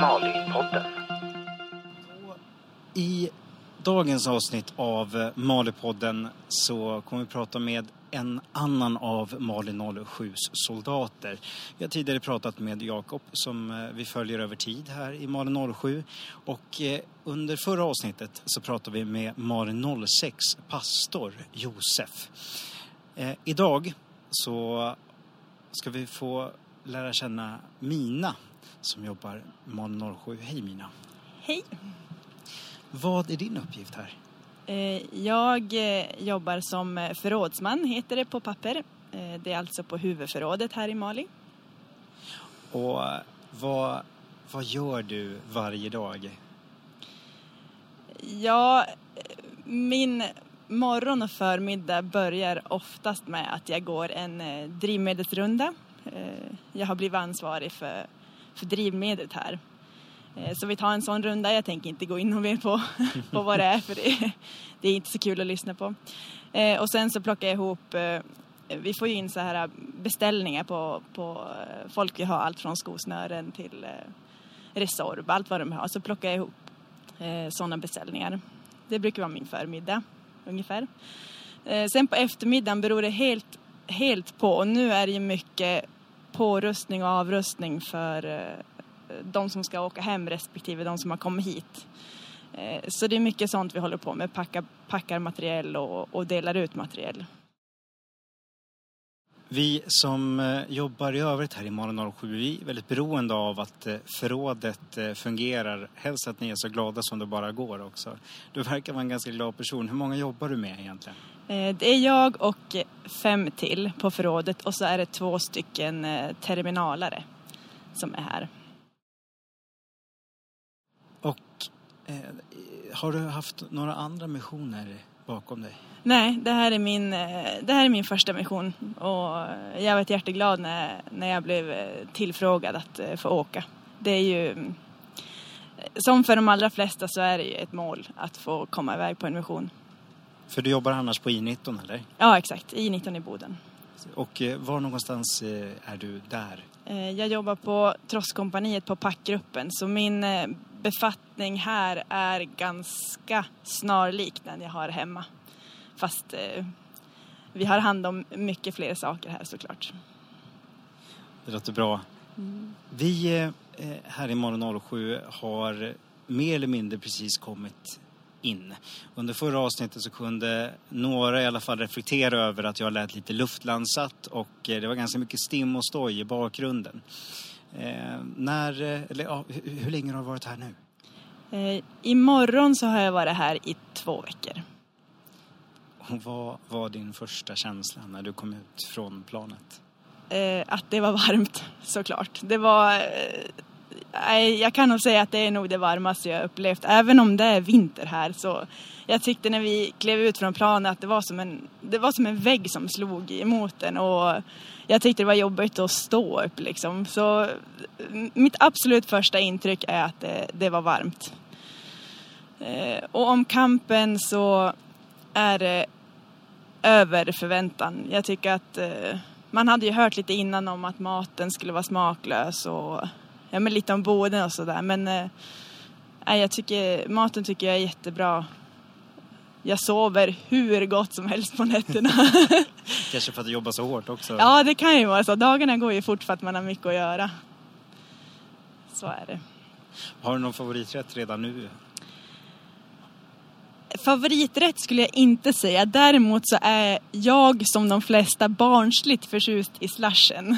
Malipodden. I dagens avsnitt av eh, Malipodden så kommer vi prata med en annan av Mali 07s soldater. Vi har tidigare pratat med Jakob som eh, vi följer över tid här i Mali 07 och eh, under förra avsnittet så pratade vi med Mali 06 pastor Josef. Idag så ska vi få lära känna Mina som jobbar Mali 07. Hej Mina! Hej! Vad är din uppgift här? Eh, Jag eh, jobbar som eh, förrådsman, heter det på papper. Det är alltså på huvudförrådet här i Mali. Och vad, vad gör du varje dag? Ja, min morgon och förmiddag börjar oftast med att jag går en drivmedelsrunda. Eh, jag har blivit ansvarig för, för drivmedlet här. Eh, så vi tar en sån runda. Jag tänker inte gå in och mer på, på vad det är för det, det är inte så kul att lyssna på. Eh, och sen så plockar jag ihop vi får ju in så här beställningar på, på folk vi har allt från skosnören till Resorb, allt vad de har. Så plockar jag ihop sådana beställningar. Det brukar vara min förmiddag ungefär. Sen på eftermiddagen beror det helt, helt på. Och nu är det ju mycket pårustning och avrustning för eh, de som ska åka hem respektive de som har kommit hit. Eh, så det är mycket sånt vi håller på med, packar, packar materiell och, och delar ut materiell. Vi som eh, jobbar i övrigt här i Mali 07, vi är väldigt beroende av att eh, förrådet eh, fungerar. Helst att ni är så glada som det bara går också. Du verkar vara en ganska glad person. Hur många jobbar du med egentligen? Det är jag och fem till på förrådet och så är det två stycken terminalare som är här. Och har du haft några andra missioner bakom dig? Nej, det här är min, eh, det här är min första mission och jag var jätteglad när, när jag blev eh, tillfrågad att eh, få åka. Det är ju, som för de allra flesta så är det ju ett mål att få komma iväg på en mission. För du jobbar annars på I19 eller? Ja, exakt, i 19 i Boden. Och var någonstans är du där? Jag jobbar på Trosskompaniet på packgruppen så min befattning här är ganska snarlik den jag har hemma. Fast eh, vi har hand om mycket fler saker här såklart. Det låter bra. Vi eh, eh här i Morgon 07 har mer eller mindre precis kommit in. Under förra avsnittet så kunde några i alla fall reflektera över att jag lät lite luftlandsatt och eh, det var ganska mycket stim och stoj i bakgrunden. Eh, när, eh, eller, ja, hur, hur länge har du varit här nu? Eh, Imorgon så har jag varit här i två veckor. Och vad var din första känsla när du kom ut från planet? Eh, att det var varmt såklart. Det var... Jag kan nog säga att det är nog det varmaste jag upplevt. Även om det är vinter här så jag tyckte när vi klev ut från planet att det var som en, det var som en vägg som slog emot en och jag tyckte det var jobbigt att stå upp liksom. Så mitt absolut första intryck är att det, det var varmt. Eh, och om kampen så är det över förväntan. Jag tycker att eh, man hade ju hört lite innan om att maten skulle vara smaklös och ja, men lite om boden och sådär. Men eh, jag tycker, maten tycker jag är jättebra. Jag sover hur gott som helst på nätterna. Kanske för att du jobbar så hårt också? ja, det kan ju vara så. Dagarna går ju fort för att man har mycket att göra. Så är det. Har du någon favoriträtt redan nu? Favoriträtt skulle jag inte säga. Däremot så är jag som de flesta barnsligt förtjust i slashen.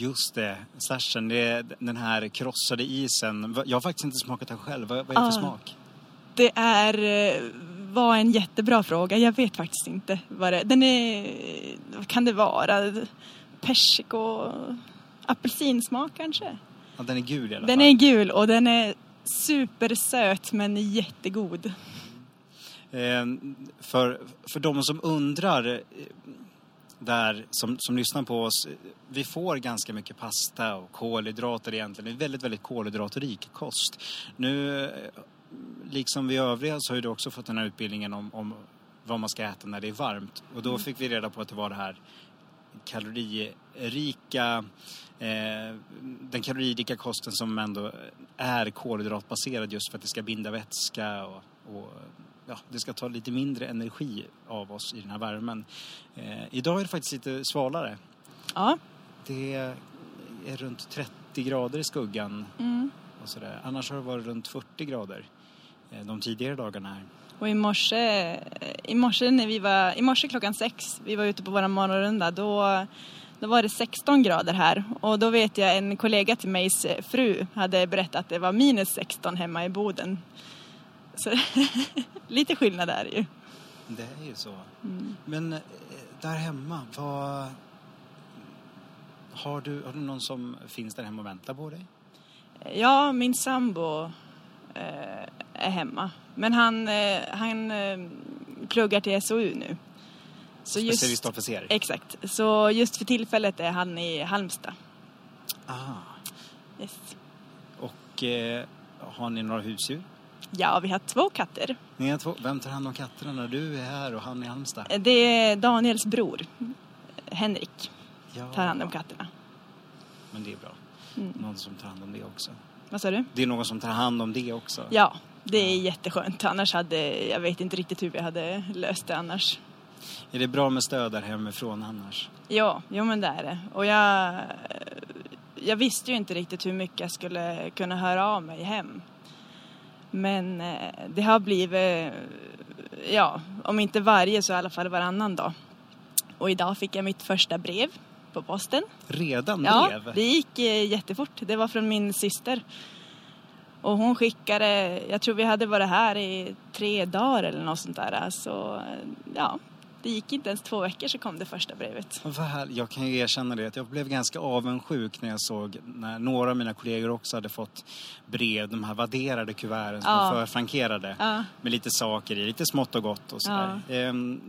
Just det, slashen, det är den här krossade isen. Jag har faktiskt inte smakat den själv. Vad, vad är det för Ah. smak? Det är, eh, var en jättebra fråga. Jag vet faktiskt inte vad det Den är, vad kan det vara? Persik och apelsinsmak kanske? Ja, den är gul i alla Den fall. är gul och den är supersöt men jättegod. Eh, för, för de som undrar eh, där, som, som lyssnar på oss, vi får ganska mycket pasta och kolhydrater egentligen. Det är väldigt, väldigt kolhydratrik kost. Nu, eh, liksom vi övriga, så har du också fått den här utbildningen om, om vad man ska äta när det är varmt. Och då fick vi reda på att det var det här kaloririka eh, den kaloririka kosten som ändå är kolhydratbaserad just för att det ska binda vätska och, och ja, det ska ta lite mindre energi av oss i den här värmen. Eh, idag är det faktiskt lite svalare. Ja. Det är runt 30 grader i skuggan Mm. och sådär. Annars har det varit runt 40 grader eh, de tidigare dagarna här. Och i morse, i morse när vi var, i morse klockan sex, vi var ute på vår morgonrunda, då, då var det 16 grader här. Och då vet jag en kollega till migs fru hade berättat att det var minus 16 hemma i Boden. Så lite skillnad är det ju. Det är ju så. Mm. Men eh, där hemma, vad... Har du, har du någon som finns där hemma och väntar på dig? Ja, min sambo eh, är hemma. Men han, eh, han eh, pluggar till SOU nu. Så just, Specialistofficer? exakt. Så just för tillfället är han i Halmstad. Ah. Yes. Och eh, har ni några husdjur? Ja, vi har två katter. Ni har två. Vem tar hand om katterna när du är här och han är i Halmstad? Det är Daniels bror, Henrik, Ja, tar hand om katterna. Men det är bra. Mm. Någon som tar hand om det också. Vad sa du? Det är någon som tar hand om det också. Ja, det är jätteskönt. Annars hade, jag vet inte riktigt hur vi hade löst det annars. Är det bra med stöd där hemifrån annars? Ja, jo men det är det. Och jag, jag visste ju inte riktigt hur mycket jag skulle kunna höra av mig hem. Men eh, det har blivit, ja, om inte varje så i alla fall varannan dag. Och idag fick jag mitt första brev på posten. Redan Ja, brev? det gick eh, jättefort. Det var från min syster. Och hon skickade, jag tror vi hade varit här i tre dagar eller något sånt där. Så eh, ja, det gick inte ens två veckor så kom det första brevet. Jag kan ju erkänna det att jag blev ganska avundsjuk när jag såg när några av mina kollegor också hade fått brev, de här vadderade kuverten som Ja. förfrankerade Ja. med lite saker i, lite smått och gott och sådär. Ehm,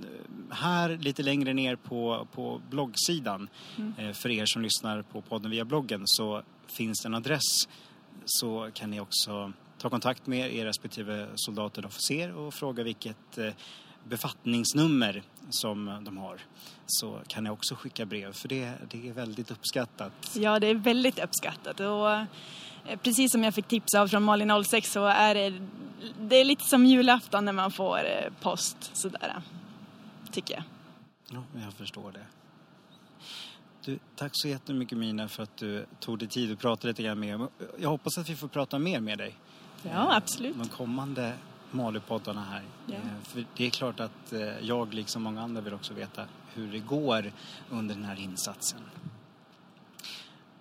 här lite längre ner på, på bloggsidan Mm. eh, för er som lyssnar på podden via bloggen så finns det en adress så kan ni också ta kontakt med er respektive soldat eller officer och fråga vilket eh, befattningsnummer som de har. Så kan ni också skicka brev för det, det är väldigt uppskattat. Ja, det är väldigt uppskattat. Och eh, precis som jag fick tips av från Malin 06 så är det, det är lite som julafton när man får eh, post sådär. Tycker jag. Ja, jag förstår det. Du, tack så jättemycket Mina för att du tog dig tid att prata lite grann med mig. Jag hoppas att vi får prata mer med dig. Ja, absolut. De kommande Malipoddarna här. Ja. Eh, För det är klart att eh, jag liksom många andra vill också veta hur det går under den här insatsen.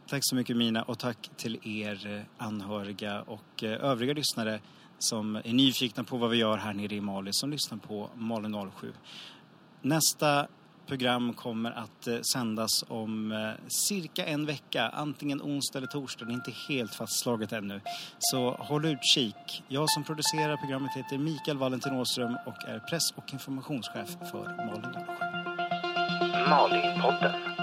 Tack så mycket Mina och tack till er eh, anhöriga och övriga lyssnare som är nyfikna på vad vi gör här nere i Mali som lyssnar på Mali 07. Nästa program kommer att eh, sändas om eh, cirka en vecka, antingen onsdag eller torsdag, det är inte helt fastslaget ännu. Så håll utkik. Jag som producerar programmet heter Mikael Valentin Åström och är press och informationschef för Malin 07. Malipodden.